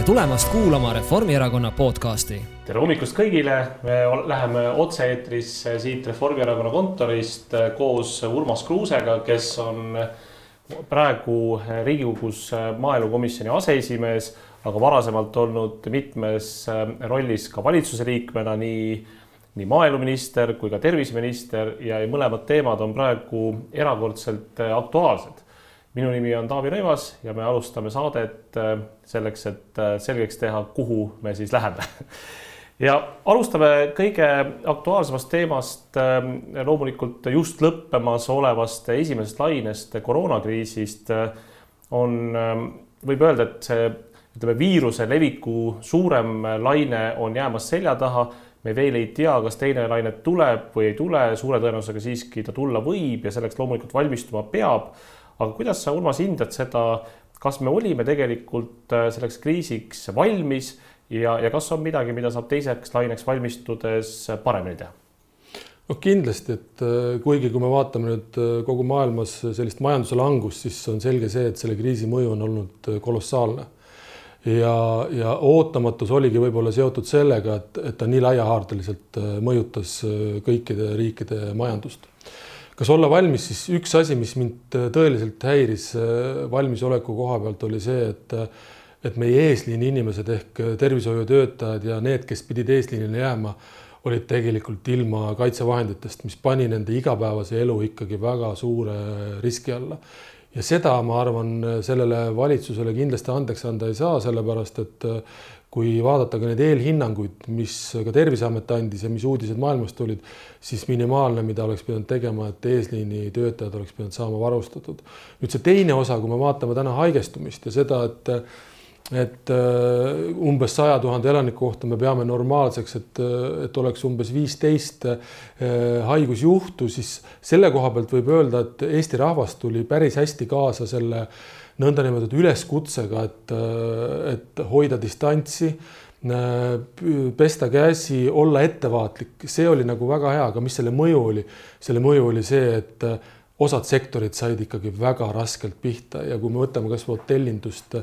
tere tulemast kuulama Reformierakonna podcasti. tere hommikust kõigile, me läheme otse-eetrisse siit Reformierakonna kontorist koos Urmas Kruusega, kes on praegu Riigikogus maaelukomisjoni aseesimees, aga varasemalt olnud mitmes rollis ka valitsuse liikmena, nii, nii maaeluminister kui ka terviseminister ja mõlemad teemad on praegu erakordselt aktuaalsed minu nimi on Taavi Rõivas ja me alustame saadet äh, selleks, et äh, selgeks teha, kuhu me siis läheme. ja alustame kõige aktuaalsemast teemast, ähm, loomulikult just lõppemas olevast esimesest lainest koroonakriisist äh, on, võib öelda, et see ütleme, viiruse leviku suurem laine on jäämas selja taha. me veel ei tea, kas teine laine tuleb või ei tule, suure tõenäosusega siiski ta tulla võib ja selleks loomulikult valmistuma peab aga kuidas sa, Urmas, hindad seda, kas me olime tegelikult äh, selleks kriisiks valmis ja, ja kas on midagi, mida saab teiseks laineks valmistudes paremini teha? noh, kindlasti, et äh, kuigi kui me vaatame nüüd äh, kogu maailmas sellist majanduse langust, siis on selge see, et selle kriisi mõju on olnud kolossaalne. ja, ja ootamatus oligi võib-olla seotud sellega, et, et ta nii laiahaardeliselt mõjutas kõikide riikide majandust kas olla valmis, siis üks asi, mis mind äh, tõeliselt häiris äh, valmisoleku koha pealt, oli see, et äh, et meie eesliini inimesed ehk tervishoiutöötajad ja need, kes pidid eesliinile jääma, olid tegelikult ilma kaitsevahenditest, mis pani nende igapäevase elu ikkagi väga suure riski alla. ja seda, ma arvan, sellele valitsusele kindlasti andeks anda ei saa, sellepärast et kui vaadata ka neid eelhinnanguid, mis ka Terviseamet andis ja mis uudised maailmast tulid, siis minimaalne, mida oleks pidanud tegema, et eesliini töötajad oleks pidanud saama varustatud. nüüd see teine osa, kui me vaatame täna haigestumist ja seda, et et äh, umbes saja tuhande elaniku kohta me peame normaalseks, et, et oleks umbes viisteist äh, haigusjuhtu, siis selle koha pealt võib öelda, et Eesti rahvas tuli päris hästi kaasa selle äh, nõndanimetatud üleskutsega, et, et hoida distantsi, pesta käsi, olla ettevaatlik, see oli nagu väga hea, aga mis selle mõju oli? selle mõju oli see, et osad sektorid said ikkagi väga raskelt pihta ja kui me võtame kasvõi hotellindust,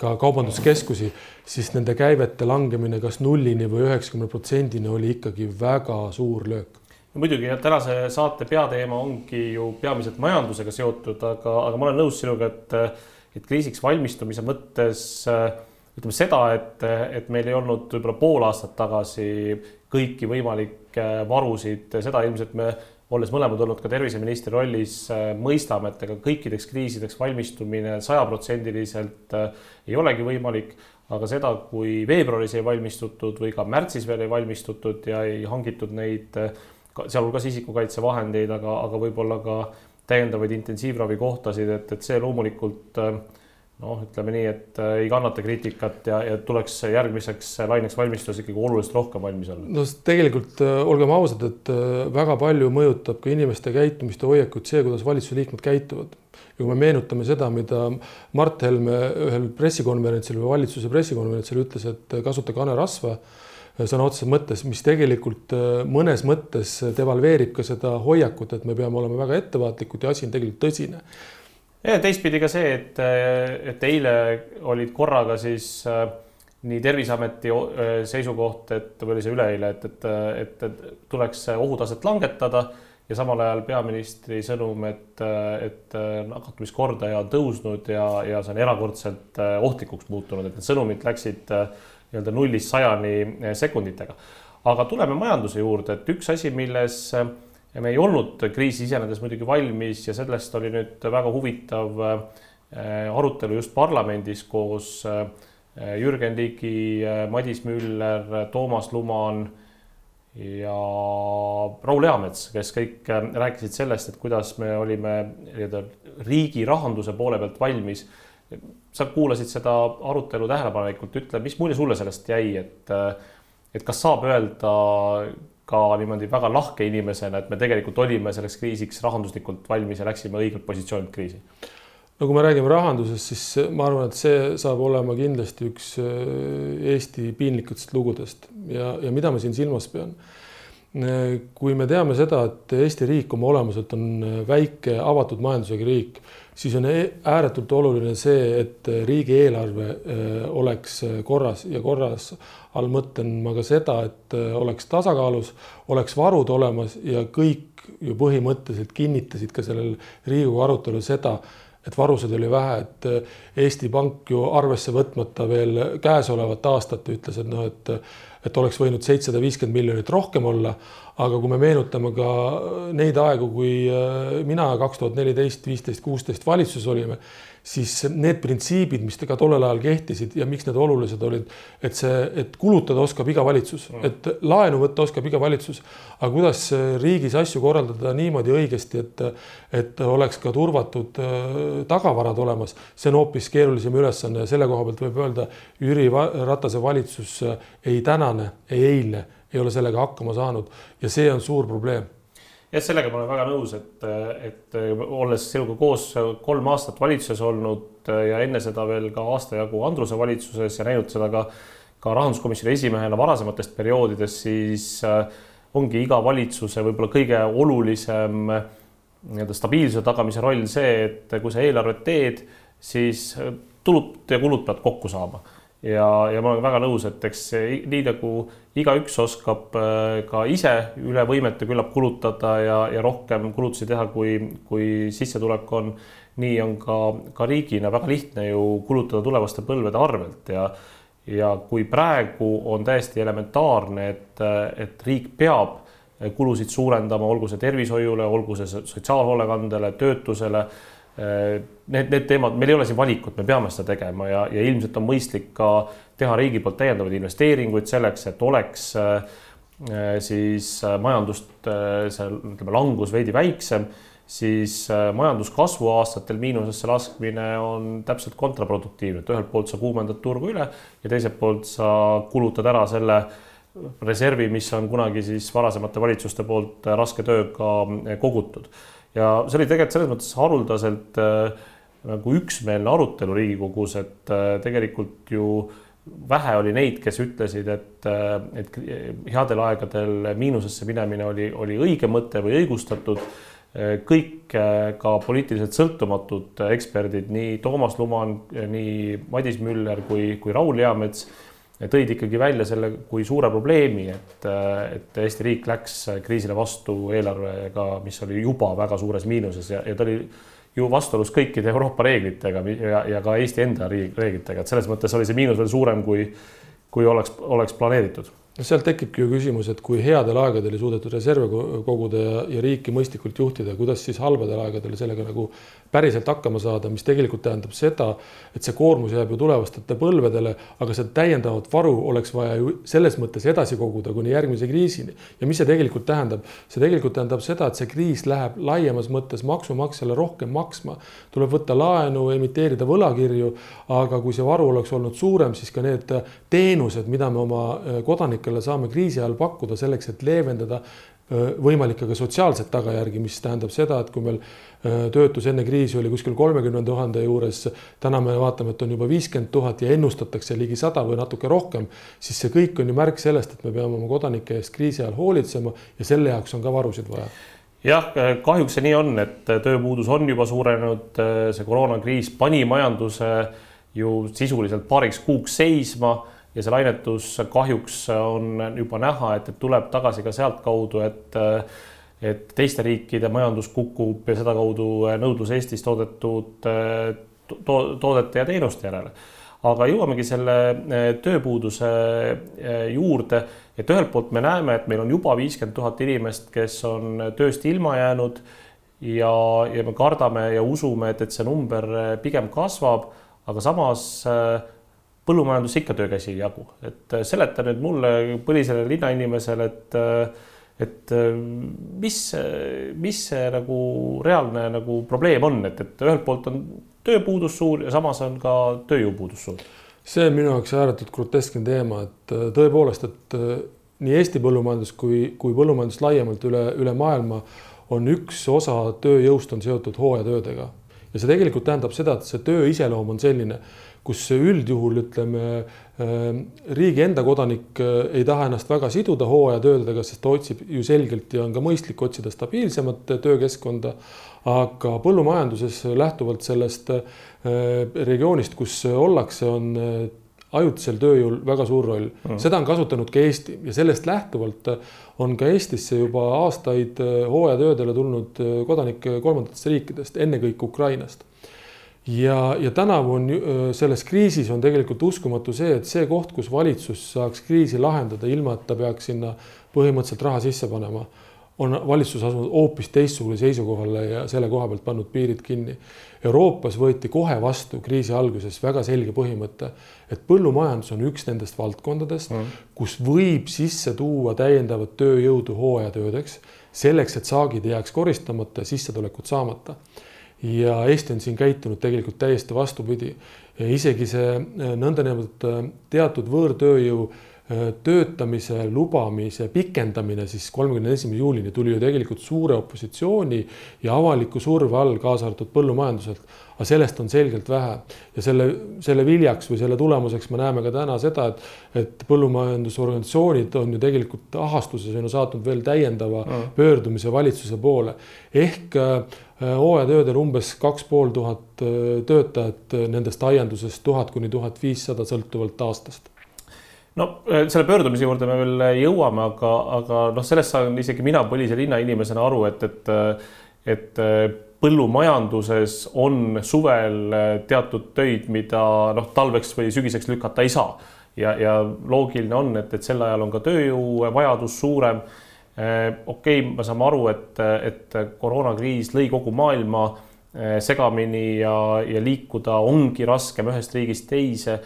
ka kaubanduskeskusi, siis nende käivete langemine kas nullini või üheksakümne protsendini oli ikkagi väga suur löök no muidugi jah, tänase saate peateema ongi ju peamiselt majandusega seotud, aga, aga ma olen nõus sinuga, et et kriisiks valmistumise mõttes äh, ütleme seda, et, et meil ei olnud võib-olla pool aastat tagasi kõiki võimalikke varusid, seda ilmselt me, olles mõlemad olnud ka terviseministri rollis, äh, mõistame, et ega kõikideks kriisideks valmistumine sajaprotsendiliselt äh, ei olegi võimalik. aga seda, kui veebruaris ei valmistutud või ka märtsis veel ei valmistutud ja ei hangitud neid, sealhulgas isikukaitsevahendeid, aga, aga võib-olla ka täiendavaid intensiivravikohtasid, et, et see loomulikult äh, noh, ütleme nii, et äh, ei kannata kriitikat ja, ja tuleks järgmiseks laineks valmistudes ikkagi oluliselt rohkem valmis olla. no tegelikult äh, olgem ausad, et väga palju mõjutab ka inimeste käitumist ja hoiakut see, kuidas valitsuse liikmed käituvad. ja kui me meenutame seda, mida Mart Helme ühel pressikonverentsil või valitsuse pressikonverentsil ütles, et kasutage hanerasva sõna otseses mõttes, mis tegelikult äh, mõnes mõttes devalveerib ka seda hoiakut, et me peame olema väga ettevaatlikud ja asi on tegelikult tõsine. ja teistpidi ka see, et, et eile olid korraga siis äh, nii Terviseameti äh, seisukoht, et või oli see üleeile, et, et, et, et tuleks ohutaset langetada ja samal ajal peaministri sõnum, et, et nakatumiskordaja on tõusnud ja, ja see on erakordselt ohtlikuks muutunud, et need sõnumid läksid nii-öelda nullist sajani eh, sekunditega. aga tuleme majanduse juurde, et üks asi, milles eh, me ei olnud kriisi sisenedes muidugi valmis ja sellest oli nüüd väga huvitav eh, arutelu just parlamendis koos Jürgen Ligi, Madis Müller, Toomas Luman ja Raul Eamets, kes kõik rääkisid sellest, et kuidas me olime nii-öelda riigi rahanduse poole pealt valmis sa kuulasid seda arutelu tähelepanelikult, ütle, mis mulje sulle sellest jäi, et, et kas saab öelda ka niimoodi väga lahke inimesena, et me tegelikult olime selleks kriisiks rahanduslikult valmis ja läksime õigelt positsioonilt kriisi? no kui me räägime rahandusest, siis ma arvan, et see saab olema kindlasti üks äh, Eesti piinlikutest lugudest ja, ja mida ma siin silmas pean kui me teame seda, et Eesti riik oma olemuselt on väike avatud majandusega riik, siis on e-, ääretult oluline see, et riigieelarve oleks korras ja korras all. Mõtlen ma ka seda, et oleks tasakaalus, oleks varud olemas ja kõik ju põhimõtteliselt kinnitasid ka sellel Riigikogu arutelul seda, et varusid oli vähe, et Eesti Pank ju arvesse võtmata veel käesolevat aastat ütles, et noh, et et oleks võinud seitsesada viiskümmend miljonit rohkem olla, aga kui me meenutame ka neid aegu, kui eh, mina kaks tuhat neliteist, viisteist, kuusteist valitsuses olime, siis need printsiibid, mis ka tollel ajal kehtisid ja miks need olulised olid, et see, et kulutada oskab iga valitsus, mm. et laenu võtta oskab iga valitsus, aga kuidas riigis asju korraldada niimoodi õigesti, et, et oleks ka turvatud äh, tagavarad olemas, see on hoopis keerulisem ülesanne ja selle koha pealt võib öelda, Jüri Ratase valitsus äh, ei tänane, ei eilne ei ole sellega hakkama saanud. Ja see on suur probleem. Jah, sellega ma olen väga nõus, et, et olles sinuga koos kolm aastat valitsuses olnud ja enne seda veel ka aasta jagu Andruse valitsuses ja näinud seda ka, ka rahanduskomisjoni esimehena varasematest perioodidest, siis äh, ongi iga valitsuse võib-olla kõige olulisem nii-öelda stabiilsuse tagamise roll see, et kui sa eelarvet teed, siis tulud ja kulud peavad kokku saama ja, ja ma olen väga nõus, et eks nii nagu igaüks oskab äh, ka ise üle võimete küllap kulutada ja, ja rohkem kulutusi teha, kui, kui sissetulek on, nii on ka, ka riigina väga lihtne ju kulutada tulevaste põlvede arvelt ja ja kui praegu on täiesti elementaarne, et, et riik peab kulusid suurendama, olgu see tervishoiule, olgu see sotsiaalhoolekandele, töötusele Need, need teemad, meil ei ole siin valikut, me peame seda tegema ja, ja ilmselt on mõistlik ka teha riigi poolt täiendavaid investeeringuid selleks, et oleks äh, siis äh, majandust äh, see ütleme, langus veidi väiksem, siis majanduskasvu aastatel miinusesse laskmine on täpselt kontraproduktiivne, et ühelt poolt sa kuumendad turgu üle ja teiselt poolt sa kulutad ära selle reservi, mis on kunagi siis varasemate valitsuste poolt raske tööga kogutud ja see oli tegelikult selles mõttes haruldaselt äh, nagu üksmeelne arutelu Riigikogus, et äh, tegelikult ju vähe oli neid, kes ütlesid, et, äh, et headel aegadel miinusesse minemine oli, oli õige mõte või õigustatud. kõik ka poliitiliselt sõltumatud eksperdid, nii Toomas Luman, nii Madis Müller kui, kui Raul Eamets tõid ikkagi välja selle kui suure probleemi, et, et Eesti riik läks kriisile vastu eelarvega, mis oli juba väga suures miinuses ja, ja ta oli ju vastuolus kõikide Euroopa reeglitega ja, ja ka Eesti enda reeglitega, et selles mõttes oli see miinus veel suurem, kui, kui oleks, oleks planeeritud no sealt tekibki ju küsimus, et kui headel aegadel ei suudetud reserve koguda ja, ja riiki mõistlikult juhtida, kuidas siis halbadel aegadel sellega nagu päriselt hakkama saada, mis tegelikult tähendab seda, et see koormus jääb ju tulevastele põlvedele, aga seda täiendavat varu oleks vaja ju selles mõttes edasi koguda kuni järgmise kriisini. ja mis see tegelikult tähendab? see tegelikult tähendab seda, et see kriis läheb laiemas mõttes maksumaksjale rohkem maksma. tuleb võtta laenu, emiteerida võlakirju, aga kui see varu oleks olnud suurem, siis ka need teenused, mida me oma kodanikele kodanikele saame kriisi ajal pakkuda selleks, et leevendada võimalikke ka sotsiaalseid tagajärgi, mis tähendab seda, et kui meil töötus enne kriisi oli kuskil kolmekümne tuhande juures, täna me vaatame, et on juba viiskümmend tuhat ja ennustatakse ligi sada või natuke rohkem, siis see kõik on ju märk sellest, et me peame oma kodanike eest kriisi ajal hoolitsema ja selle jaoks on ka varusid vaja. Jah, kahjuks see nii on, et tööpuudus on juba suurenenud, see koroonakriis pani majanduse ju sisuliselt paariks kuuks seisma ja see lainetus kahjuks on juba näha, et, et tuleb tagasi ka sealtkaudu, et et teiste riikide majandus kukub ja sedakaudu nõudlus Eestis toodetud to, toodete ja teenuste järele. aga jõuamegi selle tööpuuduse juurde, et ühelt poolt me näeme, et meil on juba viiskümmend tuhat inimest, kes on tööst ilma jäänud ja, ja me kardame ja usume, et, et see number pigem kasvab, aga samas põllumajandus ikka töökäsi ei jagu, et äh, seleta nüüd mulle põlisele linnainimesele, et äh, et äh, mis, mis see nagu reaalne nagu probleem on, et, et ühelt poolt on tööpuudus suur ja samas on ka tööjõupuudus suur. see on minu jaoks ääretult groteskne teema, et tõepoolest, et nii Eesti põllumajandus kui, kui põllumajandus laiemalt üle, üle maailma on üks osa tööjõust on seotud hooajatöödega ja see tegelikult tähendab seda, et see töö iseloom on selline kus üldjuhul ütleme, riigi enda kodanik ei taha ennast väga siduda hooajatöödega, sest ta otsib ju selgelt ja on ka mõistlik otsida stabiilsemat töökeskkonda. aga põllumajanduses lähtuvalt sellest regioonist, kus ollakse, on ajutisel tööjõul väga suur roll mm., seda on kasutanud ka Eesti ja sellest lähtuvalt on ka Eestisse juba aastaid äh, hooajatöödele tulnud äh, kodanikke kolmandatest riikidest, ennekõike Ukrainast. Ja, ja tänavu on selles kriisis on tegelikult uskumatu see, et see koht, kus valitsus saaks kriisi lahendada, ilma et ta peaks sinna põhimõtteliselt raha sisse panema on valitsus asunud hoopis teistsugusele seisukohale ja selle koha pealt pannud piirid kinni. Euroopas võeti kohe vastu kriisi alguses väga selge põhimõte, et põllumajandus on üks nendest valdkondadest mm., kus võib sisse tuua täiendavat tööjõudu hooajatöödeks, selleks, et saagid ei jääks koristamata ja sissetulekud saamata. Ja Eesti on siin käitunud tegelikult täiesti vastupidi. isegi see nõndanimetatud teatud võõrtööjõu töötamise lubamise pikendamine siis kolmekümne esimese juulini tuli ju tegelikult suure opositsiooni ja avaliku surve all, kaasa arvatud põllumajanduselt. aga sellest on selgelt vähe ja selle, selle viljaks või selle tulemuseks me näeme ka täna seda, et, et põllumajandusorganisatsioonid on ju tegelikult ahastuses on ju saatnud veel täiendava mm. pöördumise valitsuse poole ehk äh, hooajatöödel umbes kaks pool tuhat äh, töötajat, nendest aiandusest tuhat kuni tuhat viissada sõltuvalt aastast no äh, selle pöördumise juurde me veel äh, jõuame, aga, aga noh, sellest saan isegi mina põlise linnainimesena aru, et, et, äh, et põllumajanduses on suvel teatud töid, mida noh, talveks või sügiseks lükata ei saa. ja, ja loogiline on, et, et sel ajal on ka tööjõuvajadus suurem. Okei okay,, me saame aru, et, et koroonakriis lõi kogu maailma segamini ja, ja liikuda ongi raskem ühest riigist teise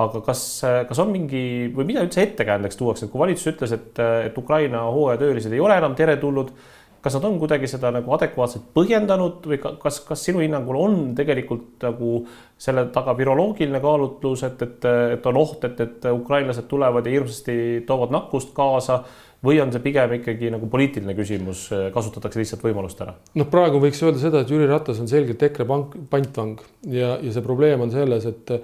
aga kas, kas on mingi või mida üldse ettekäändeks tuuakse, et kui valitsus ütles, et, et Ukraina hooajatöölised ei ole enam teretulnud, kas nad on kuidagi seda nagu adekvaatselt põhjendanud või kas, kas sinu hinnangul on tegelikult nagu selle taga viroloogiline kaalutlus, et, et, et on oht, et, et ukrainlased tulevad ja hirmsasti toovad nakkust kaasa või on see pigem ikkagi nagu poliitiline küsimus, kasutatakse lihtsalt võimalust ära? noh, praegu võiks öelda seda, et Jüri Ratas on selgelt EKRE pank, pantvang ja, ja see probleem on selles, et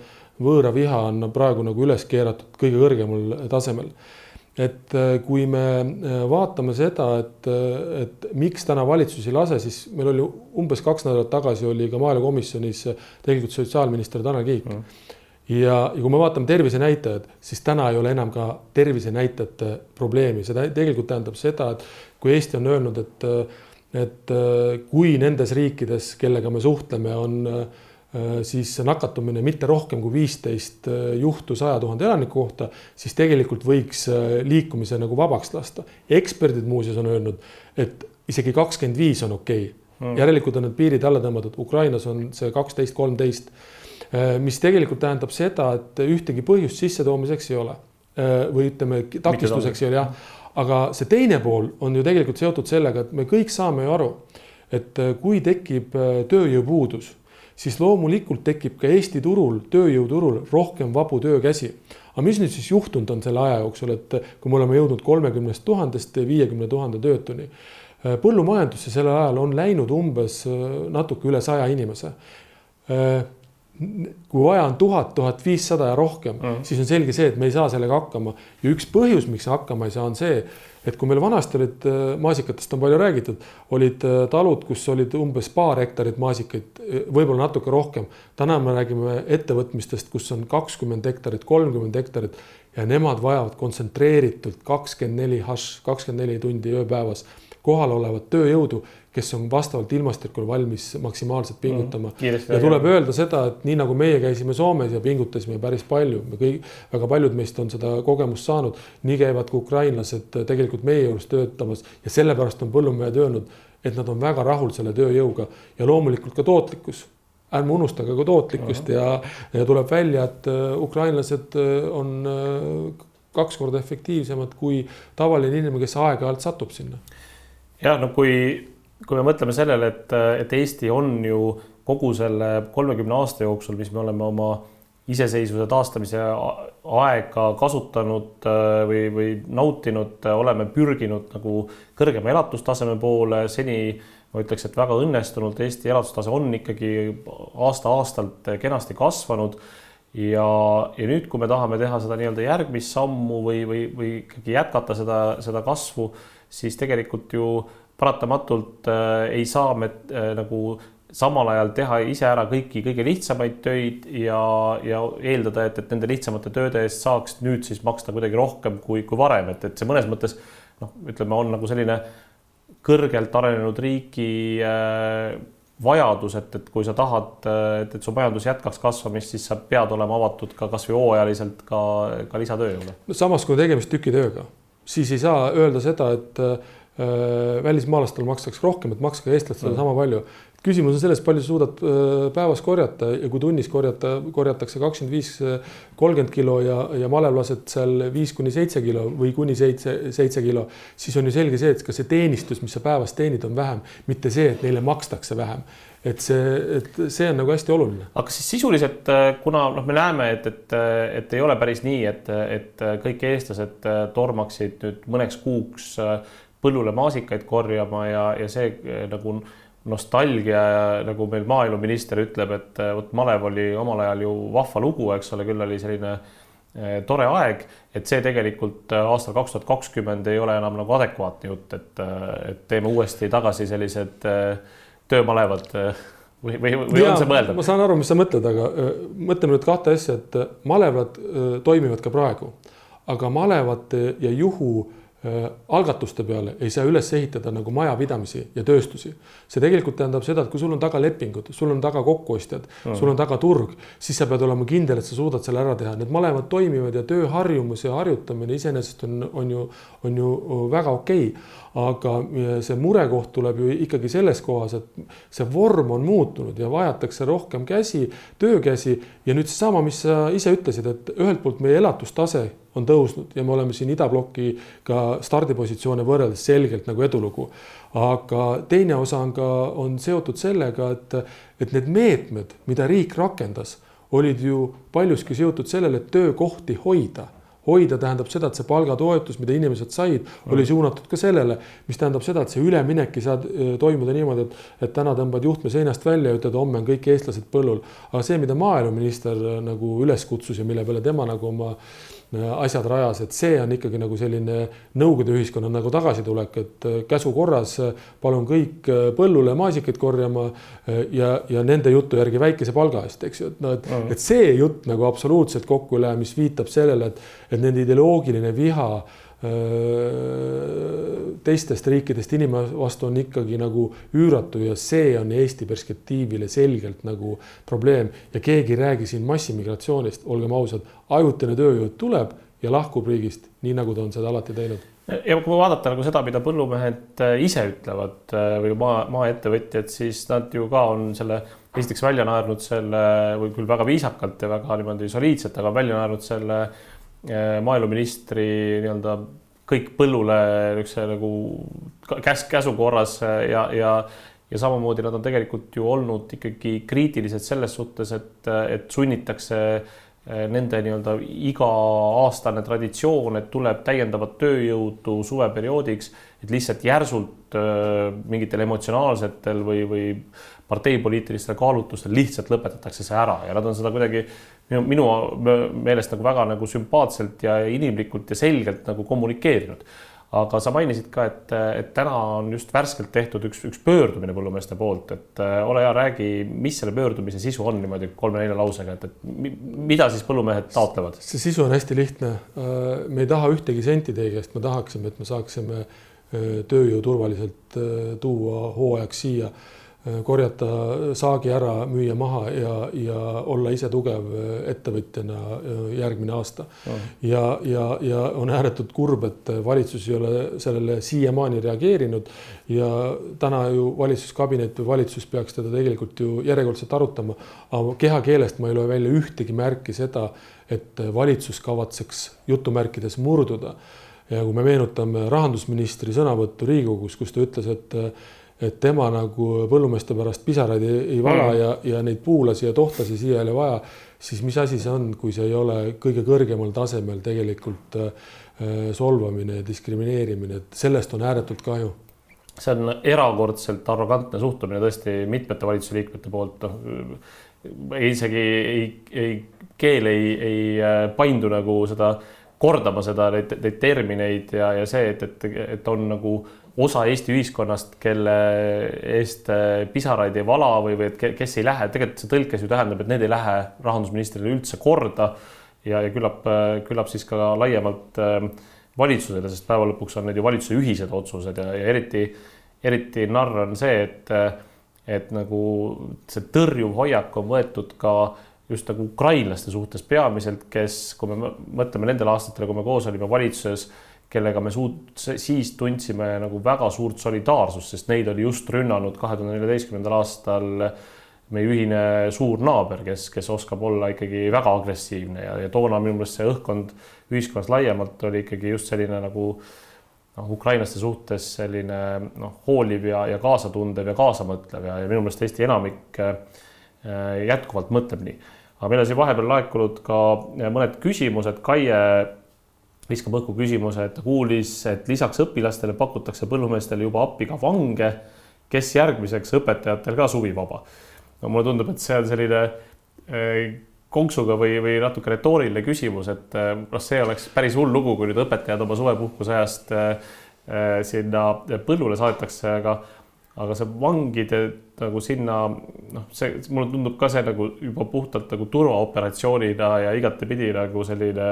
võõra viha on praegu nagu üles keeratud kõige kõrgemal tasemel. et äh, kui me äh, vaatame seda, et, äh, et miks täna valitsus ei lase, siis meil oli umbes kaks nädalat tagasi oli ka maaelukomisjonis tegelikult sotsiaalminister Tanel Kiik mm. Ja, ja kui me vaatame tervisenäitajad, siis täna ei ole enam ka tervisenäitajate probleemi, see tegelikult tähendab seda, et kui Eesti on öelnud, et et kui nendes riikides, kellega me suhtleme, on siis nakatumine mitte rohkem kui viisteist juhtu saja tuhande elaniku kohta, siis tegelikult võiks liikumise nagu vabaks lasta. eksperdid muuseas on öelnud, et isegi kakskümmend viis on okei okay. mm.. järelikult on need piirid alla tõmmatud, Ukrainas on see kaksteist, kolmteist, mis tegelikult tähendab seda, et ühtegi põhjust sissetoomiseks ei ole. või ütleme, takistuseks ei ole jah, aga see teine pool on ju tegelikult seotud sellega, et me kõik saame ju aru, et kui tekib tööjõupuudus siis loomulikult tekib ka Eesti turul, tööjõuturul rohkem vabu töökäsi. aga mis nüüd siis juhtunud on selle aja jooksul, et kui me oleme jõudnud kolmekümnest tuhandest viiekümne tuhande töötuni. põllumajandusse sellel ajal on läinud umbes äh, natuke üle saja inimese äh, kui vaja on tuhat, tuhat viissada ja rohkem mm., siis on selge see, et me ei saa sellega hakkama ja üks põhjus, miks hakkama ei saa, on see, et kui meil vanasti olid, äh, maasikatest on palju räägitud, olid äh, talud, kus olid umbes paar hektarit maasikaid, äh, võib-olla natuke rohkem. täna me räägime ettevõtmistest, kus on kakskümmend hektarit, kolmkümmend hektarit ja nemad vajavad kontsentreeritult kakskümmend neli hašš, kakskümmend neli tundi ööpäevas kohal olevat tööjõudu, kes on vastavalt ilmastikule valmis maksimaalselt pingutama mm,. ja tuleb öelda seda, et nii nagu meie käisime Soomes ja pingutasime päris palju, me kõik, väga paljud meist on seda kogemust saanud, nii käivad ka ukrainlased tegelikult meie juures töötamas ja sellepärast on põllumehed öelnud, et nad on väga rahul selle tööjõuga ja loomulikult ka tootlikkus ärme unustage ka tootlikkust ja, ja tuleb välja, et äh, ukrainlased äh, on äh, kaks korda efektiivsemad kui tavaline inimene, kes aeg-ajalt satub sinna. ja no kui kui me mõtleme sellele, et, et Eesti on ju kogu selle kolmekümne aasta jooksul, mis me oleme oma iseseisvuse taastamise aega kasutanud äh, või, või nautinud, oleme pürginud nagu kõrgema elatustaseme poole, seni ma ütleks, et väga õnnestunult Eesti elatustase on ikkagi aasta-aastalt kenasti kasvanud. Ja, ja nüüd, kui me tahame teha seda nii-öelda järgmist sammu või, või, või ikkagi jätkata seda, seda kasvu, siis tegelikult ju paratamatult äh, ei saa me äh, nagu samal ajal teha ise ära kõiki kõige lihtsamaid töid ja, ja eeldada, et, et nende lihtsamate tööde eest saaks nüüd siis maksta kuidagi rohkem kui, kui varem, et, et see mõnes mõttes noh, ütleme, on nagu selline kõrgelt arenenud riigi äh, vajadus, et, et kui sa tahad, et, et su majandus jätkaks kasvamist, siis sa pead olema avatud ka kasvõi hooajaliselt ka, ka lisatööjõule. no samas, kui on tegemist tükitööga, siis ei saa öelda seda, et äh, välismaalastele makstakse rohkem, et makske eestlastele mm. sama palju küsimus on selles, palju sa suudad äh, päevas korjata ja kui tunnis korjata, korjatakse kakskümmend viis, kolmkümmend kilo ja, ja malevlased seal viis kuni seitse kilo või kuni seitse, seitse kilo, siis on ju selge see, et ka see teenistus, mis sa päevas teenid, on vähem, mitte see, et neile makstakse vähem et see, et see on nagu hästi oluline. aga siis sisuliselt, äh, kuna noh, me näeme, et, et, et ei ole päris nii, et, et kõik eestlased äh, tormaksid nüüd mõneks kuuks põllule maasikaid korjama ja, ja see nagu nostalgia, nagu meil maaeluminister ütleb, et eh, vot malev oli omal ajal ju vahva lugu, eks ole, küll oli selline eh, tore aeg, et see tegelikult eh, aastal kaks tuhat kakskümmend ei ole enam nagu adekvaatne jutt, et, et teeme uuesti tagasi sellised töömalevad või, või, või ja, on see mõeldav? ma saan aru, mis sa mõtled, aga mõtleme nüüd kahte asja, et malevad toimivad ka praegu, aga malevate ja juhu Äh, algatuste peale ei saa üles ehitada nagu majapidamisi ja tööstusi. see tegelikult tähendab seda, et kui sul on taga lepingud, sul on taga kokkuostjad mm., sul on taga turg, siis sa pead olema kindel, et sa suudad selle ära teha, need mõlemad toimivad ja tööharjumus ja harjutamine iseenesest on, on ju, on ju väga okei okay aga see murekoht tuleb ju ikkagi selles kohas, et see vorm on muutunud ja vajatakse rohkem käsi, töökäsi ja nüüd seesama, mis sa ise ütlesid, et ühelt poolt meie elatustase on tõusnud ja me oleme siin idablokiga stardipositsioone võrreldes selgelt nagu edulugu. aga teine osa on ka, on seotud sellega, et, et need meetmed, mida riik rakendas, olid ju paljuski seotud sellele, et töökohti hoida hoida tähendab seda, et see palgatoetus, mida inimesed said, oli mm. suunatud ka sellele, mis tähendab seda, et see üleminek ei saa äh, toimuda niimoodi, et, et täna tõmbad juhtme seinast välja ja ütled, homme on kõik eestlased põllul. aga see, mida maaeluminister äh, nagu üles kutsus ja mille peale tema nagu oma Äh, asjad rajas, et see on ikkagi nagu selline Nõukogude ühiskonna nagu tagasitulek, et äh, käsu korras äh, palun kõik põllule maasikaid korjama ja, ja nende jutu järgi väikese palga eest, eks ju, et noh, et mm., et see jutt nagu absoluutselt kokku ei lähe, mis viitab sellele, et, et nende ideoloogiline viha äh, teistest riikidest inimese vastu on ikkagi nagu üüratu ja see on Eesti perspektiivile selgelt nagu probleem. Ja keegi ei räägi siin massimigratsioonist, olgem ausad, ajutine tööjõud tuleb ja lahkub riigist, nii nagu ta on seda alati teinud. Ja kui vaadata nagu seda, mida põllumehed äh, ise ütlevad äh, või maa, maaettevõtjad, siis nad ju ka on selle esiteks välja naernud selle või küll väga viisakalt ja väga niimoodi soliidselt, aga välja naernud selle Äh, maaeluministri nii-öelda kõik põllule niisuguse nagu käsk, käsu korras äh, ja, ja ja samamoodi nad on tegelikult ju olnud ikkagi kriitilised selles suhtes, et, et sunnitakse äh, nende nii-öelda iga-aastane traditsioon, et tuleb täiendavat tööjõudu suveperioodiks, et lihtsalt järsult mingitel emotsionaalsetel või, või parteipoliitilistel kaalutlustel lihtsalt lõpetatakse see ära ja nad on seda kuidagi minu, minu meelest nagu väga nagu sümpaatselt ja inimlikult ja selgelt nagu kommunikeerinud. aga sa mainisid ka, et, et täna on just värskelt tehtud üks, üks pöördumine põllumeeste poolt, et äh, ole hea, räägi, mis selle pöördumise sisu on niimoodi kolme-nelja lausega, et, et mida siis põllumehed taotlevad? see sisu on hästi lihtne. Äh, me ei taha ühtegi senti teie käest, me tahaksime, et me saaksime äh, tööjõu turvaliselt tuua hooajaks siia korjata saagi ära, müüa maha ja, ja olla ise tugev äh, ettevõtjana äh, järgmine aasta mm.. ja, ja, ja on ääretult kurb, et valitsus ei ole sellele siiamaani reageerinud ja täna ju valitsuskabinet või valitsus peaks teda tegelikult ju järjekordselt arutama. aga kehakeelest ma ei loe välja ühtegi märki seda, et valitsus kavatseks jutumärkides murduda. ja kui me meenutame rahandusministri sõnavõttu Riigikogus, kus ta ütles, et et tema nagu põllumeeste pärast pisaraid ei, ei vala mm. ja, ja neid puulasi ja tohtlasi siia ei ole vaja, siis mis asi see on, kui see ei ole kõige kõrgemal tasemel tegelikult äh, solvamine ja diskrimineerimine, et sellest on ääretult kahju see on erakordselt arrogantne suhtumine tõesti mitmete valitsuse liikmete poolt, noh ei isegi ei, ei, keel ei, ei paindu nagu seda kordama seda, neid, neid termineid ja, ja see, et, et, et on nagu osa Eesti ühiskonnast, kelle eest pisaraid ei vala või, või et kes ei lähe, tegelikult see tõlkes ju tähendab, et need ei lähe rahandusministrile üldse korda ja, ja küllap, küllap siis ka laiemalt äh, valitsusele, sest päeva lõpuks on need ju valitsuse ühised otsused ja, ja eriti, eriti narr on see, et, et nagu see tõrjuv hoiak on võetud ka just nagu ukrainlaste suhtes peamiselt, kes, kui me mõtleme nendele aastatele, kui me koos olime valitsuses, kellega me suut-, siis tundsime nagu väga suurt solidaarsust, sest neid oli just rünnanud kahe tuhande neljateistkümnendal aastal meie ühine suur naaber, kes, kes oskab olla ikkagi väga agressiivne ja, ja toona minu meelest see õhkkond ühiskonnas laiemalt oli ikkagi just selline nagu noh, ukrainlaste suhtes selline noh, hooliv ja, ja kaasatundev ja kaasamõtlev ja, ja minu meelest Eesti enamik äh, jätkuvalt mõtleb nii. aga meil on siin vahepeal laekunud ka mõned küsimused, Kaie viskab õhku küsimuse, et ta kuulis, et lisaks õpilastele pakutakse põllumeestele juba appi ka vange, kes järgmiseks õpetajatel ka suvi vaba no mulle tundub, et see on selline äh, konksuga või, või natuke retooriline küsimus, et äh, noh, see oleks päris hull lugu, kui nüüd õpetajad oma suvepuhkuse ajast äh, sinna põllule saadetakse, aga aga see vangide nagu sinna noh, see mulle tundub ka see nagu juba puhtalt nagu turvaoperatsioonina ja igatepidi nagu selline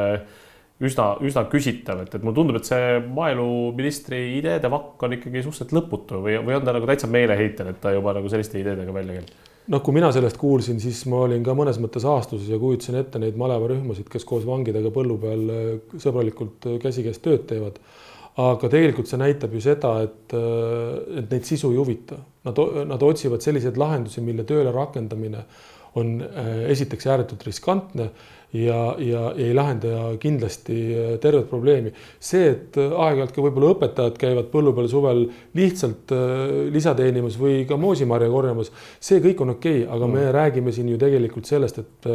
üsna, üsna küsitav, et, et mulle tundub, et see maaeluministri ideede vakk on ikkagi suhteliselt lõputu või, või on ta nagu täitsa meeleheitel, et ta juba nagu selliste ideedega välja käib noh, kui mina sellest kuulsin, siis ma olin ka mõnes mõttes aastuses ja kujutasin ette neid malevarühmasid, kes koos vangidega põllu peal äh, sõbralikult äh, käsikäes tööd teevad. aga tegelikult see näitab ju seda, et, äh, et neid sisu ei huvita. Nad, nad otsivad selliseid lahendusi, mille tööle rakendamine on esiteks ääretult riskantne ja, ja ei lahenda kindlasti äh, tervet probleemi. see, et äh, aeg-ajalt ka võib-olla õpetajad käivad põllu peal suvel lihtsalt äh, lisa teenimas või ka moosimarja korjamas, see kõik on okei okay,, aga mm. me räägime siin ju tegelikult sellest, et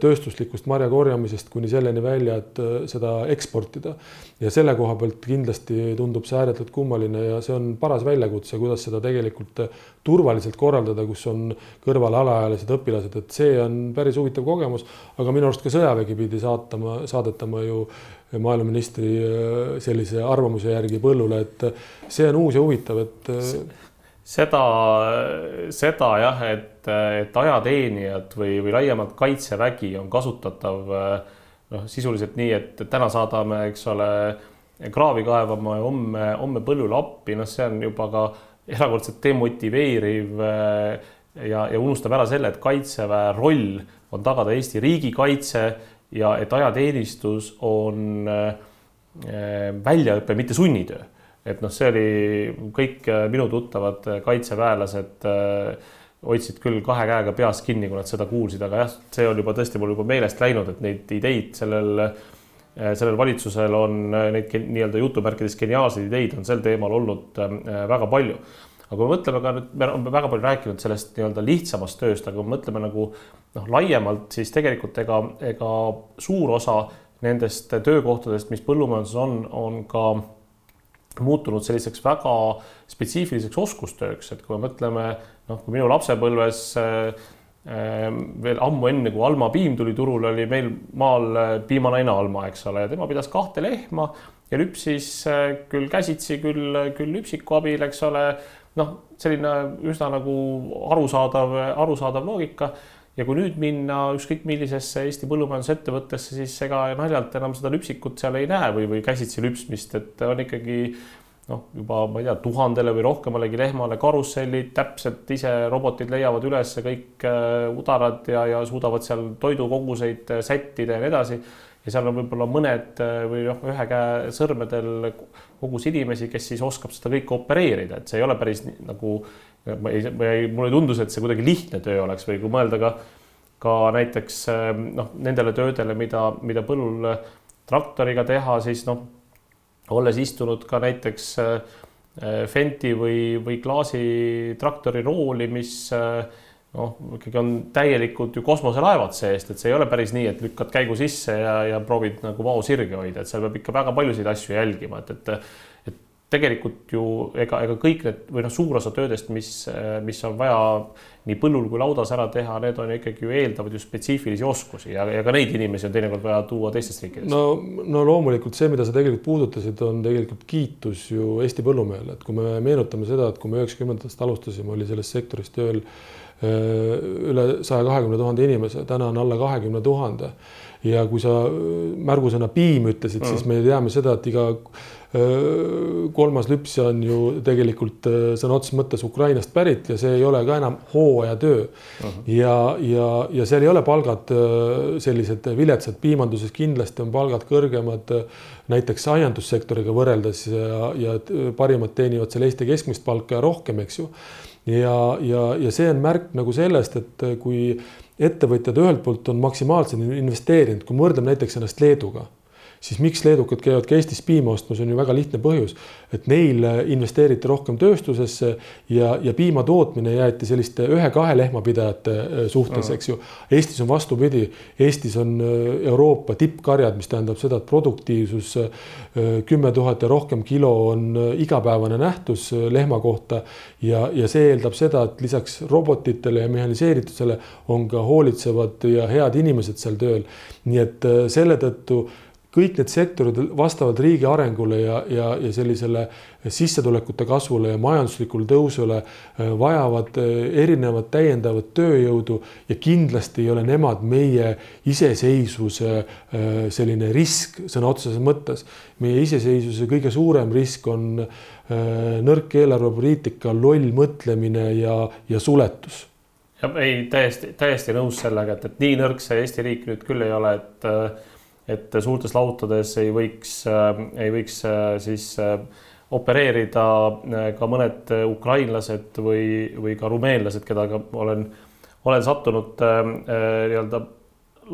tööstuslikust marja korjamisest kuni selleni välja, et seda eksportida. ja selle koha pealt kindlasti tundub see ääretult kummaline ja see on paras väljakutse, kuidas seda tegelikult turvaliselt korraldada, kus on kõrval alaealised õpilased, et see on päris huvitav kogemus aga minu arust ka sõjavägi pidi saatama, saadetama ju maaeluministri äh, sellise arvamuse järgi põllule, et see on uus ja huvitav, et. Äh, seda, seda jah, et, et ajateenijad või, või laiemalt kaitsevägi on kasutatav noh, sisuliselt nii, et täna saadame, eks ole, kraavi kaevama ja homme, homme põllule appi, noh, see on juba ka erakordselt demotiveeriv ja, ja unustab ära selle, et kaitseväe roll on tagada Eesti riigikaitse ja et ajateenistus on äh, väljaõpe, mitte sunnitöö. Et noh, see oli kõik äh, minu tuttavad kaitseväelased äh, hoidsid küll kahe käega peast kinni, kui nad seda kuulsid, aga jah, see on juba tõesti mul juba meelest läinud, et neid ideid sellel, sellel valitsusel on neid nii-öelda jutumärkides geniaalseid ideid on sel teemal olnud väga palju. Aga kui me mõtleme ka nüüd, me oleme väga palju rääkinud sellest nii-öelda lihtsamast tööst, aga kui me mõtleme nagu noh, laiemalt, siis tegelikult ega, ega suur osa nendest töökohtadest, mis põllumajanduses on, on ka muutunud selliseks väga spetsiifiliseks oskustööks, et kui me mõtleme noh, kui minu lapsepõlves äh, veel ammu enne, kui Alma piim tuli turule, oli meil maal äh, piimanaine Alma, eks ole, ja tema pidas kahte lehma ja lüpsis äh, küll käsitsi, küll, küll lüpsiku abil, eks ole noh, selline üsna nagu arusaadav, arusaadav loogika. Ja kui nüüd minna ükskõik millisesse Eesti põllumajandusettevõttesse, siis ega naljalt enam seda lüpsikut seal ei näe või, või käsitsi lüpsmist, et on ikkagi noh, juba ma ei tea, tuhandele või rohkemalegi lehmale karussellid, täpselt ise robotid leiavad üles kõik äh, udarad ja, ja suudavad seal toidukoguseid sättida ja nii edasi. Ja seal on võib-olla mõned äh, või noh, ühe käe sõrmedel kogus inimesi, kes siis oskab seda kõike opereerida, et see ei ole päris nagu ma ei, ma ei, mulle ei tundu, et see kuidagi lihtne töö oleks või kui mõelda ka ka näiteks äh, noh, nendele töödele, mida, mida põllul traktoriga teha, siis noh, olles istunud ka näiteks äh, Fenti või, või klaasitraktori rooli, mis noh, ikkagi on täielikult ju kosmoselaevad seest, et see ei ole päris nii, et lükkad käigu sisse ja, ja proovid nagu vao sirge hoida, et seal peab ikka väga paljusid asju jälgima, et et tegelikult ju ega, ega kõik need või noh, suur osa töödest, mis, mis on vaja nii põllul kui laudas ära teha, need on ikkagi ju eeldavad ju spetsiifilisi oskusi ja, ja ka neid inimesi on teinekord vaja tuua teistest riikidest. no, no loomulikult see, mida sa tegelikult puudutasid, on tegelikult kiitus ju Eesti põllumehele, et kui me meenutame seda, et kui me üheksakümnendatest alustasime, oli selles sektoris tööl äh, üle saja kahekümne tuhande inimese, täna on alla kahekümne tuhande ja kui sa märgusõna piim ütlesid mm., siis me teame seda, et iga kolmas lüpsja on ju tegelikult sõna otseses mõttes Ukrainast pärit ja see ei ole ka enam hooajatöö uh. Mhm. -huh. ja, ja, ja seal ei ole palgad sellised viletsad, piimanduses kindlasti on palgad kõrgemad näiteks aiandussektoriga võrreldes ja, ja parimad teenivad seal Eesti keskmist palka ja rohkem, eks ju. ja, ja, ja see on märk nagu sellest, et kui ettevõtjad ühelt poolt on maksimaalselt investeerinud, kui me võrdleme näiteks ennast Leeduga siis miks leedukad käivad ka Eestis piima ostmas, on ju väga lihtne põhjus, et neil investeeriti rohkem tööstusesse ja, ja piima tootmine jäeti selliste ühe-kahe lehmapidajate äh, suhtes, eks ju. Eestis on vastupidi, Eestis on äh, Euroopa tippkarjad, mis tähendab seda, et produktiivsus äh, kümme tuhat ja rohkem kilo on igapäevane nähtus lehma kohta ja, ja see eeldab seda, et lisaks robotitele ja mehhaniseeritusele on ka hoolitsevad ja head inimesed seal tööl. nii et selle tõttu kõik need sektorid vastavad riigi arengule ja, ja, ja sellisele sissetulekute kasvule ja majanduslikule tõusule äh, vajavad äh, erinevat täiendavat tööjõudu ja kindlasti ei ole nemad meie iseseisvuse äh, selline risk sõna otseses mõttes. meie iseseisvuse kõige suurem risk on nõrk eelarvepoliitika, loll mõtlemine ja, ja suletus ja ei, täiesti, täiesti nõus sellega, et, et nii nõrk see Eesti riik nüüd küll ei ole, et et suurtes lautades ei võiks, äh, ei võiks äh, siis äh, opereerida ka mõned ukrainlased või, või ka rumeenlased, keda ka olen, olen sattunud nii-öelda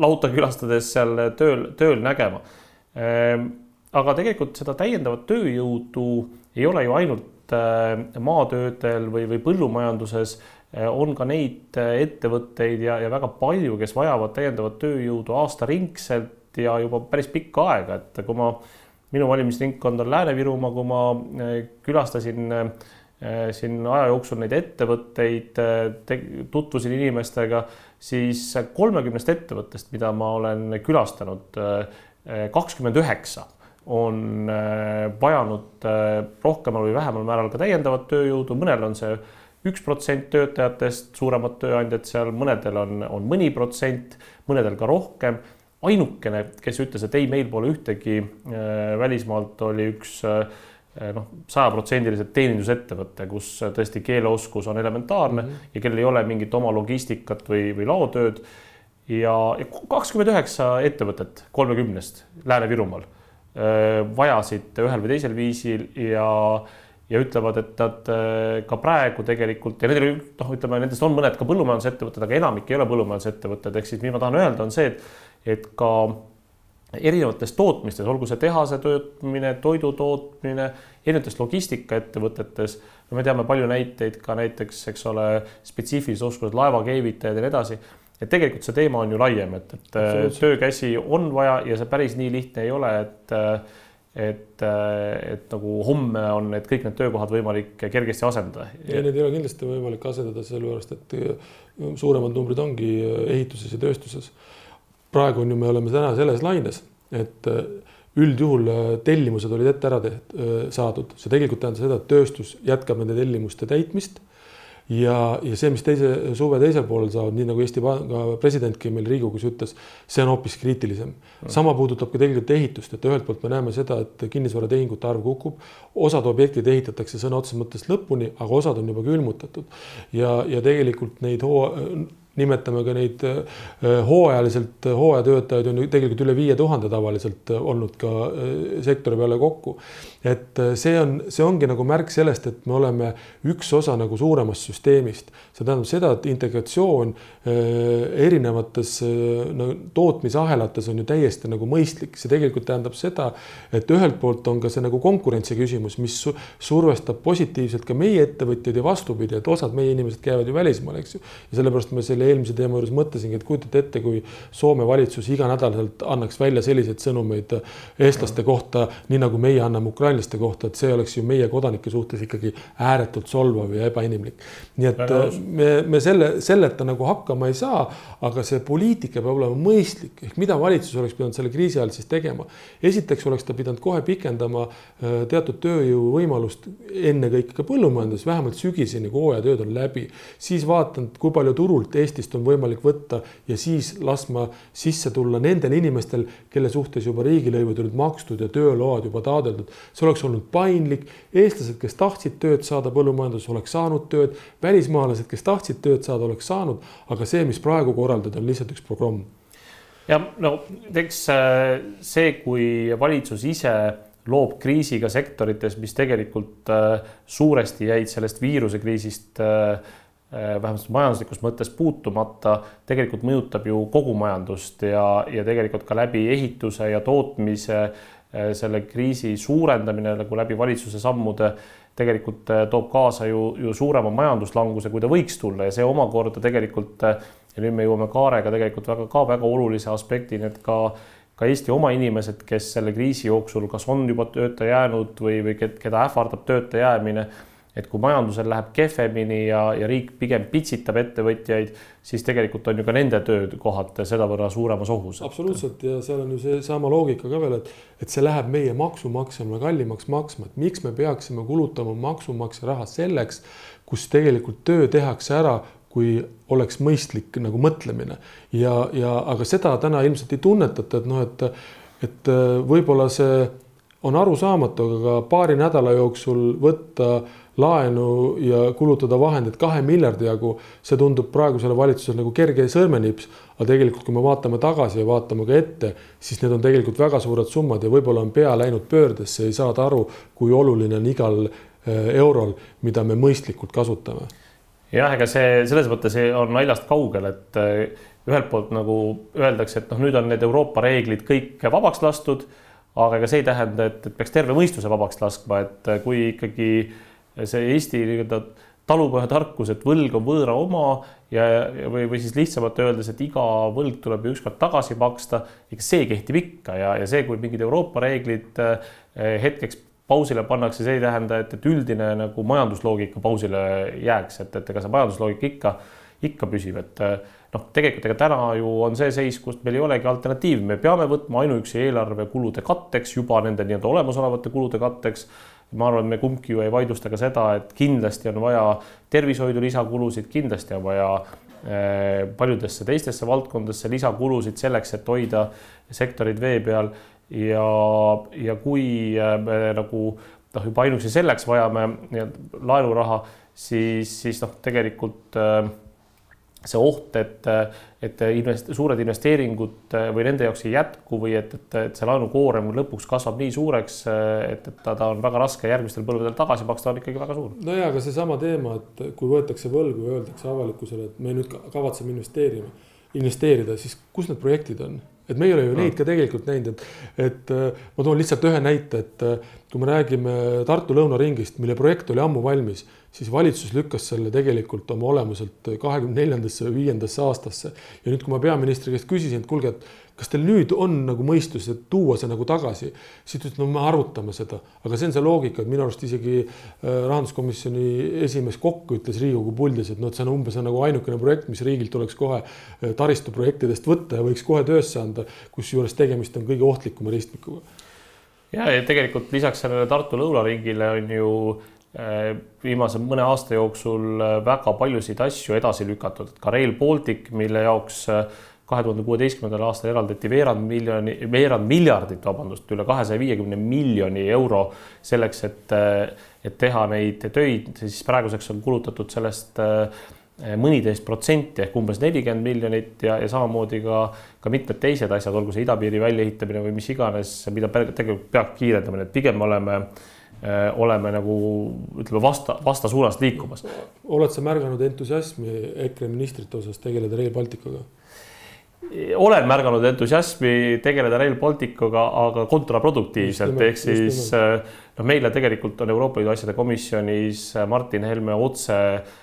lauta külastades seal tööl, tööl nägema. aga tegelikult seda täiendavat tööjõudu ei ole ju ainult maatöödel või, või põllumajanduses on ka neid ettevõtteid ja, ja väga palju, kes vajavad täiendavat tööjõudu aastaringselt ja juba päris pikka aega, et kui ma, minu valimisringkond on Lääne-Virumaa, kui ma eh, külastasin eh, siin aja jooksul neid ettevõtteid, eh, tutvusin inimestega, siis kolmekümnest ettevõttest, mida ma olen külastanud, kakskümmend üheksa on vajanud rohkemal või vähemal määral ka täiendavat tööjõudu, mõnel on see üks protsent töötajatest, suuremad tööandjad seal, mõnedel on, on mõni protsent, mõnedel ka rohkem ainukene, kes ütles, et ei, meil pole ühtegi äh, välismaalt, oli üks äh, noh, sajaprotsendiliselt teenindusettevõte, kus tõesti keeleoskus on elementaarne mm -hmm. ja kellel ei ole mingit oma logistikat või, või laotööd. ja, kakskümmend üheksa ettevõtet kolmekümnest Lääne-Virumaal äh, vajasid ühel või teisel viisil ja ja ütlevad, et nad ka praegu tegelikult ja nendel noh, ütleme nendest on mõned ka põllumajandusettevõtted, aga enamik ei ole põllumajandusettevõtted, ehk siis mis ma tahan öelda, on see, et et ka erinevates tootmistes, olgu see tehase töötmine, toidu tootmine, erinevates logistikaettevõtetes, no me teame palju näiteid ka näiteks, eks ole, spetsiifilised oskused, laevakeevitajad ja nii edasi. et tegelikult see teema on ju laiem, et, et töökäsi on vaja ja see päris nii lihtne ei ole, et et, et nagu homme on need kõik need töökohad võimalik kergesti asendada. ei, need ei ole kindlasti võimalik asendada, sellepärast et suuremad numbrid ongi ehituses ja tööstuses praegu on ju, me oleme täna selles laines, et äh, üldjuhul äh, tellimused olid ette ära teht, äh, saadud, see tegelikult tähendab seda, et tööstus jätkab nende tellimuste täitmist. ja, ja see, mis teise suve teisel poolel saavad, nii nagu Eesti Panga presidentki meil Riigikogus ütles, see on hoopis kriitilisem. sama puudutab ka tegelikult ehitust, et ühelt poolt me näeme seda, et kinnisvaratehingute arv kukub, osad objektid ehitatakse sõna otseses mõttes lõpuni, aga osad on juba külmutatud ja, ja tegelikult neid hoo nimetame ka neid äh, hooajaliselt, hooajatöötajaid on ju tegelikult üle viie tuhande tavaliselt olnud ka äh, sektori peale kokku. et äh, see on, see ongi nagu märk sellest, et me oleme üks osa nagu suuremast süsteemist. see tähendab seda, et integratsioon erinevates no, tootmisahelates on ju täiesti nagu mõistlik, see tegelikult tähendab seda, et ühelt poolt on ka see nagu konkurentsi küsimus, mis survestab positiivselt ka meie ettevõtjaid ja vastupidi, et osad meie inimesed käivad ju välismaal, eks ju, ja sellepärast me selle selle eelmise teema juures mõtlesingi, et kujutate ette, kui Soome valitsus iganädalaselt annaks välja selliseid sõnumeid eestlaste kohta, nii nagu meie anname ukrainlaste kohta, et see oleks ju meie kodanike suhtes ikkagi ääretult solvav ja ebainimlik. nii et me, me selle, selleta nagu hakkama ei saa, aga see poliitika peab olema mõistlik, ehk mida valitsus oleks pidanud selle kriisi ajal siis tegema. esiteks oleks ta pidanud kohe pikendama äh, teatud tööjõuvõimalust ennekõike ka põllumajanduses, vähemalt sügiseni, kui hooajatööd on läbi. siis vaadanud, kui palju turult Eestist on võimalik võtta ja siis laskma sisse tulla nendel inimestel, kelle suhtes juba riigilõivud olid makstud ja tööload juba taotletud. see oleks olnud paindlik, eestlased, kes tahtsid tööd saada põllumajanduses, oleks saanud tööd, välismaalased, kes tahtsid tööd saada, oleks saanud, aga see, mis praegu korraldada, on lihtsalt üks programm. Ja no eks äh, see, kui valitsus ise loob kriisiga sektorites, mis tegelikult äh, suuresti jäid sellest viirusekriisist äh, vähemalt majanduslikus mõttes puutumata, tegelikult mõjutab ju kogu majandust ja, ja tegelikult ka läbi ehituse ja tootmise selle kriisi suurendamine nagu läbi valitsuse sammude tegelikult toob kaasa ju, ju suurema majanduslanguse, kui ta võiks tulla. Ja see omakorda tegelikult ja nüüd me jõuame Kaarega tegelikult väga ka väga olulise aspektini, et ka ka Eesti oma inimesed, kes selle kriisi jooksul kas on juba tööta jäänud või, või keda ähvardab tööta jäämine, et kui majandusel läheb kehvemini ja, ja riik pigem pitsitab ettevõtjaid, siis tegelikult on ju ka nende töökohad sedavõrra suuremas ohus. absoluutselt ja seal on ju seesama loogika ka veel, et, et see läheb meie maksumaksjale kallimaks maksma, et miks me peaksime kulutama maksumaksja raha selleks, kus tegelikult töö tehakse ära kui oleks mõistlik nagu mõtlemine ja, ja aga seda täna ilmselt ei tunnetata, et noh, et, et äh, võib-olla see on arusaamatu, aga paari nädala jooksul võtta laenu ja kulutada vahendeid kahe miljardi jagu, see tundub praegusele valitsusele nagu kerge sõrmenips. aga tegelikult, kui me vaatame tagasi ja vaatame ka ette, siis need on tegelikult väga suured summad ja võib-olla on pea läinud pöördesse, ei saada aru, kui oluline on igal äh, eurol, mida me mõistlikult kasutame jah, ega see selles mõttes on naljast kaugel, et eh, ühelt poolt nagu öeldakse, et noh, nüüd on need Euroopa reeglid kõik vabaks lastud, aga ega see ei tähenda, et, et peaks terve mõistuse vabaks laskma, et eh, kui ikkagi see Eesti nii-öelda talupojatarkus, et võlg on võõra oma ja, või, või siis lihtsamalt öeldes, et iga võlg tuleb ju ükskord tagasi maksta, ega see kehtib ikka ja, ja see, kui mingid Euroopa reeglid eh, hetkeks pausile pannakse, see ei tähenda, et, et üldine nagu majandusloogika pausile jääks, et, et ega see majandusloogika ikka, ikka püsib, et noh, tegelikult ega täna ju on see seis, kus meil ei olegi alternatiivi, me peame võtma ainuüksi eelarve kulude katteks juba nende nii-öelda olemasolevate kulude katteks. Ma arvan, et me kumbki ju ei vaidlusta ka seda, et kindlasti on vaja tervishoidu lisakulusid, kindlasti on vaja eh, paljudesse teistesse valdkondadesse lisakulusid selleks, et hoida sektorid vee peal. Ja, ja kui äh, me nagu noh, juba ainuüksi selleks vajame laenuraha, siis, siis noh, tegelikult äh, see oht, et, et invest-, suured investeeringud äh, või nende jaoks ei jätku või et, et, et see laenukoorem lõpuks kasvab nii suureks, et, et ta, ta on väga raske järgmistel põlvedel tagasi maksta, on ikkagi väga suur. no ja, aga seesama teema, et kui võetakse võlgu ja öeldakse avalikkusele, et me nüüd kavatseme investeerima, investeerida, siis kus need projektid on? et me ei ole ju neid ka tegelikult näinud, et, et äh, ma toon lihtsalt ühe näite, et äh, kui me räägime Tartu lõunaringist, mille projekt oli ammu valmis, siis valitsus lükkas selle tegelikult oma olemuselt kahekümne neljandasse või viiendasse aastasse. ja nüüd, kui ma peaministri käest küsisin, et kuulge, et kas teil nüüd on nagu mõistus, et tuua see nagu tagasi, siis ta ütles, no me arutame seda, aga see on see loogika, et minu arust isegi äh, rahanduskomisjoni esimees Kokk ütles Riigikogu puldis, et noh, et see on umbes nagu ainukene projekt, mis riigilt tuleks kohe äh, taristuprojektidest võtta ja võiks kohe töösse anda, kusjuures tegemist on kõige ohtlikuma ristmikuga. ja, ja tegelikult lisaks sellele Tartu lõunaringile on ju viimase mõne aasta jooksul väga paljusid asju edasi lükatud, et ka Rail Baltic, mille jaoks kahe tuhande kuueteistkümnendal aastal eraldati veerand miljoni, veerand miljardit, vabandust, üle kahesaja viiekümne miljoni euro selleks, et, et teha neid töid, siis praeguseks on kulutatud sellest mõniteist protsenti ehk umbes nelikümmend miljonit ja, ja samamoodi ka, ka mitmed teised asjad, olgu see idapiiri väljaehitamine või mis iganes, mida tegelikult peab kiirendama, nii et pigem oleme eh, oleme nagu ütleme vasta, vastasuunas liikumas. oled sa märganud entusiasmi EKRE ministrite osas tegeleda Rail Balticuga? olen märganud entusiasmi tegeleda Rail Balticuga, aga kontraproduktiivselt, ehk siis noh, meile tegelikult on Euroopa Liidu asjade komisjonis Martin Helme otse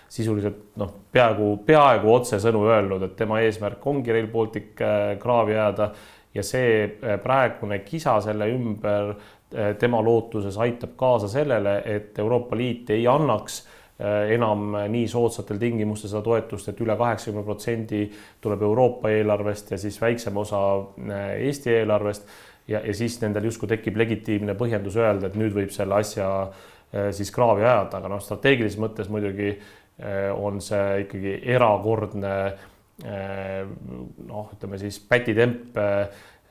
sisuliselt noh, peaaegu, peaaegu otsesõnu öelnud, et tema eesmärk ongi Rail Baltic kraavi ajada ja see praegune kisa selle ümber tema lootuses aitab kaasa sellele, et Euroopa Liit ei annaks Äh, enam nii soodsatel tingimustel seda toetust, et üle kaheksakümne protsendi tuleb Euroopa eelarvest ja siis väiksem osa äh, Eesti eelarvest. Ja, ja siis nendel justkui tekib legitiimne põhjendus öelda, et nüüd võib selle asja äh, siis kraavi ajada, aga noh, strateegilises mõttes muidugi on see ikkagi erakordne noh, ütleme siis pätitemp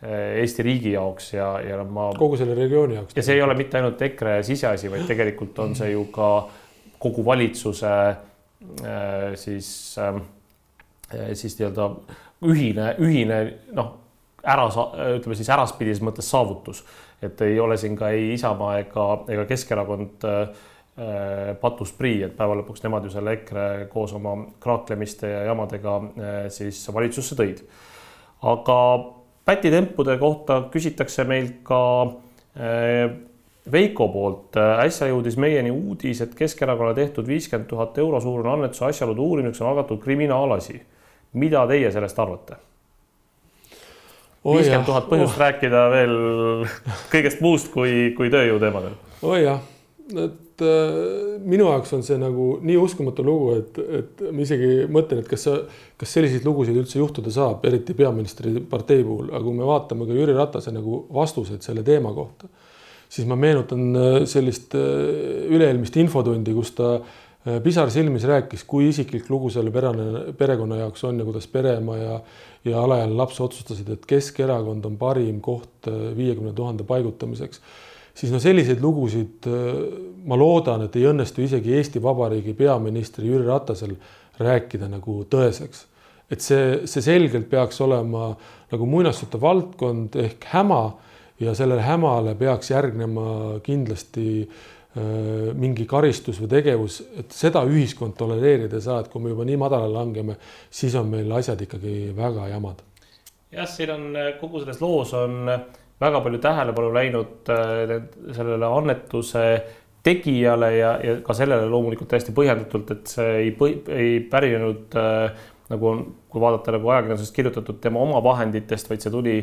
Eesti riigi jaoks ja, ja ma. kogu selle regiooni jaoks. ja see ei ole mitte ainult EKRE siseasi, vaid tegelikult on see ju ka kogu valitsuse äh, siis, äh, siis nii-öelda ühine, ühine noh, ära, ütleme siis äraspidises mõttes saavutus, et ei ole siin ka ei Isamaa ega, ega Keskerakond äh, patus prii, et päeva lõpuks nemad ju selle EKRE koos oma kraaklemiste ja jamadega siis valitsusse tõid. aga pätitempude kohta küsitakse meilt ka Veiko poolt äh, äsja jõudis meieni uudis, et Keskerakonnale tehtud viiskümmend tuhat euro suurune annetuse asjaolude uurimiseks on algatatud kriminaalasi. mida teie sellest arvate? viiskümmend tuhat põhjust oh. rääkida veel kõigest muust kui, kui tööjõu teemadel. oi oh jah, et äh, minu jaoks on see nagu nii uskumatu lugu, et, et ma isegi mõtlen, et kas sa, kas selliseid lugusid üldse juhtuda saab, eriti peaministri partei puhul, aga kui me vaatame ka Jüri Ratase nagu vastuseid selle teema kohta siis ma meenutan äh, sellist äh, üle-eelmist infotundi, kus ta pisar silmis rääkis, kui isiklik lugu selle perene, perekonna jaoks on ja kuidas pereema ja ja alaealine laps otsustasid, et Keskerakond on parim koht viiekümne tuhande paigutamiseks, siis no selliseid lugusid ma loodan, et ei õnnestu isegi Eesti Vabariigi peaministri Jüri Ratasel rääkida nagu tõeseks. et see, see selgelt peaks olema nagu muinasjutu valdkond ehk häma ja sellele hämale peaks järgnema kindlasti äh, mingi karistus või tegevus, et seda ühiskond tolereerida ei saa, et kui me juba nii madalale langeme, siis on meil asjad ikkagi väga jamad. jah, siin on äh, kogu selles loos on väga palju tähelepanu läinud äh, sellele annetuse tegijale ja, ja ka sellele loomulikult täiesti põhjendatult, et see ei, ei pärinenud nagu on, kui vaadata nagu ajakirjandusest kirjutatud tema oma vahenditest, vaid see tuli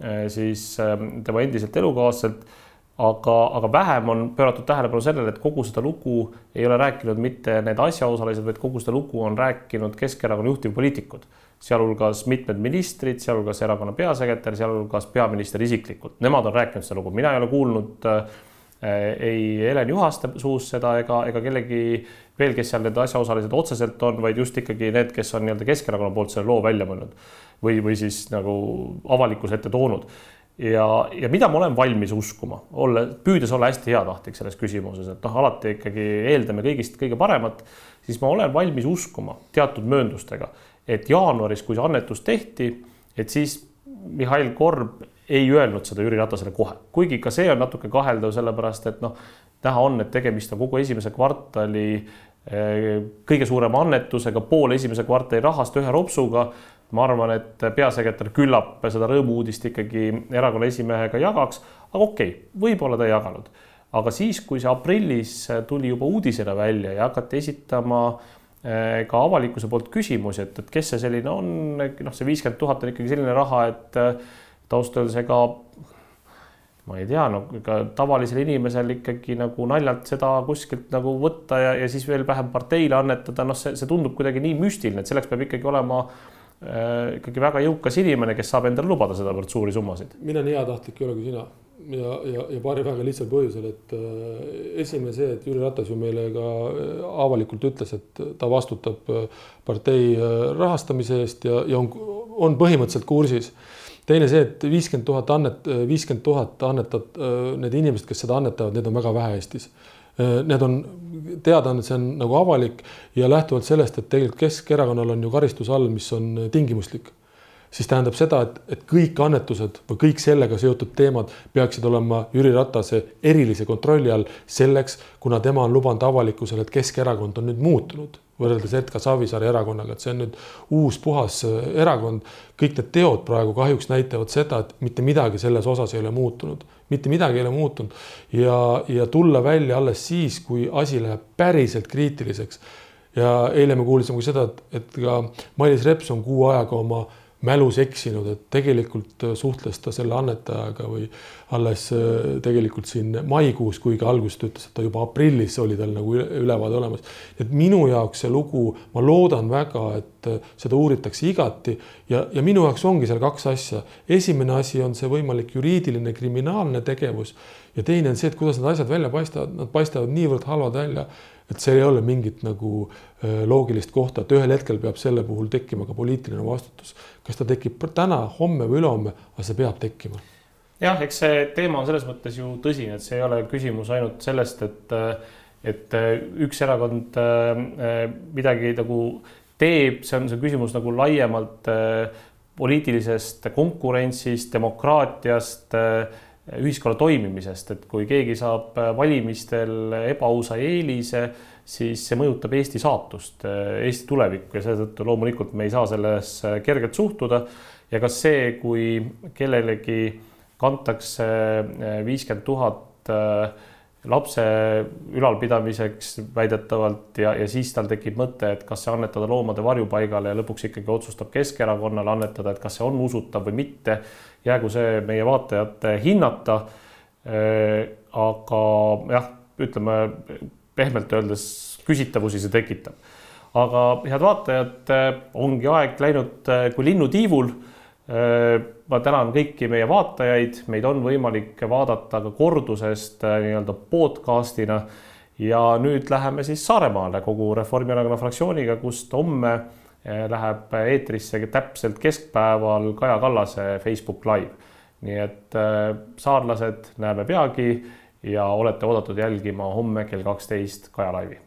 Äh, siis ähm, tema endiselt elukaaslaselt. aga, aga vähem on pööratud tähelepanu sellele, et kogu seda lugu ei ole rääkinud mitte need asjaosalised, vaid kogu seda lugu on rääkinud Keskerakonna juhtivpoliitikud, sealhulgas mitmed ministrid, sealhulgas erakonna peasekretär, sealhulgas peaminister isiklikult. Nemad on rääkinud seda lugu, mina ei ole kuulnud äh, ei Helen Juhaste suust seda ega, ega kellegi veel, kes seal need asjaosalised otseselt on, vaid just ikkagi need, kes on nii-öelda Keskerakonna poolt selle loo välja mõelnud või, või siis nagu avalikkuse ette toonud. ja, ja mida ma olen valmis uskuma, olla, püüdes olla hästi heatahtlik selles küsimuses, et noh, alati ikkagi eeldame kõigist kõige paremat, siis ma olen valmis uskuma teatud mööndustega, et jaanuaris, kui see annetus tehti, et siis Mihhail Korb ei öelnud seda Jüri Ratasele kohe, kuigi ka see on natuke kaheldav, sellepärast et noh, näha on, et tegemist on kogu esimese kvartali eh, kõige suurema annetusega, pool esimese kvartali rahast ühe ropsuga ma arvan, et peasekretär küllap seda rõõmu-uudist ikkagi erakonna esimehega jagaks, aga okei okay,, võib-olla ta ei jaganud. aga siis, kui see aprillis tuli juba uudisena välja ja hakati esitama eh, ka avalikkuse poolt küsimusi, et, et kes see selline on, noh, see viiskümmend tuhat on ikkagi selline raha, et et ausalt öeldes ega ma ei tea, no ega tavalisel inimesel ikkagi nagu naljalt seda kuskilt nagu võtta ja, ja siis veel vähem parteile annetada, noh, see, see tundub kuidagi nii müstiline, et selleks peab ikkagi olema äh, Äh, ikkagi väga jõukas inimene, kes saab endale lubada sedavõrd suuri summasid. mina nii heatahtlik ei ole kui sina ja, ja, ja paari väga lihtsal põhjusel, et äh, esimene see, et Jüri Ratas ju meile ka äh, avalikult ütles, et ta vastutab partei rahastamise eest ja, ja on, on põhimõtteliselt kursis. teine see, et viiskümmend tuhat annet, viiskümmend tuhat annetat, need inimesed, kes seda annetavad, need on väga vähe Eestis Äh, need on teadaanne, see on nagu avalik ja lähtuvalt sellest, et tegelikult Keskerakonnal on ju karistus all, mis on äh, tingimuslik, siis tähendab seda, et, et kõik annetused või kõik sellega seotud teemad peaksid olema Jüri Ratase erilise kontrolli all selleks, kuna tema on lubanud avalikkusele, et Keskerakond on nüüd muutunud võrreldes Edgar Savisaare erakonnaga, et see on nüüd uus puhas äh, erakond. kõik need teod praegu kahjuks näitavad seda, et mitte midagi selles osas ei ole muutunud, mitte midagi ei ole muutunud ja, ja tulla välja alles siis, kui asi läheb päriselt kriitiliseks. ja eile me kuulsime ka seda, et, et ka Mailis Reps on kuu ajaga oma mälus eksinud, et tegelikult äh, suhtles ta selle annetajaga või alles äh, tegelikult siin maikuus, kuigi alguses ta ütles, et ta juba aprillis oli tal nagu ülevaade olemas. et minu jaoks see lugu, ma loodan väga, et äh, seda uuritakse igati ja, ja minu jaoks ongi seal kaks asja. esimene asi on see võimalik juriidiline kriminaalne tegevus ja teine on see, et kuidas need asjad välja paistavad, nad paistavad niivõrd halvad välja et seal ei ole mingit nagu loogilist kohta, et ühel hetkel peab selle puhul tekkima ka poliitiline vastutus. Kas ta tekib täna, homme või ülehomme, aga see peab tekkima. jah, eks see teema on selles mõttes ju tõsine, et see ei ole küsimus ainult sellest, et, et üks erakond äh, midagi nagu teeb, see on see küsimus nagu laiemalt äh, poliitilisest konkurentsist, demokraatiast ühiskonna toimimisest, et kui keegi saab äh, valimistel ebaausa eelise, siis see mõjutab Eesti saatust, äh, Eesti tulevikku ja seetõttu loomulikult me ei saa sellesse kergelt suhtuda. ja kas see, kui kellelegi kantakse äh, viiskümmend tuhat lapse ülalpidamiseks väidetavalt ja, ja siis tal tekib mõte, et kas see annetada loomade varjupaigale ja lõpuks ikkagi otsustab Keskerakonnale annetada, et kas see on usutav või mitte jäägu see meie vaatajate hinnata. Aga jah, ütleme pehmelt öeldes küsitavusi see tekitab. aga head vaatajad, äh, ongi aeg läinud äh, kui linnutiivul. ma tänan kõiki meie vaatajaid, meid on võimalik vaadata ka kordusest nii-öelda podcast'ina ja nüüd läheme siis Saaremaale kogu Reformierakonna fraktsiooniga, kust homme läheb eetrisse täpselt keskpäeval Kaja Kallase Facebook Live. nii et saarlased näeme peagi ja olete oodatud jälgima homme kell kaksteist Kaja Laivi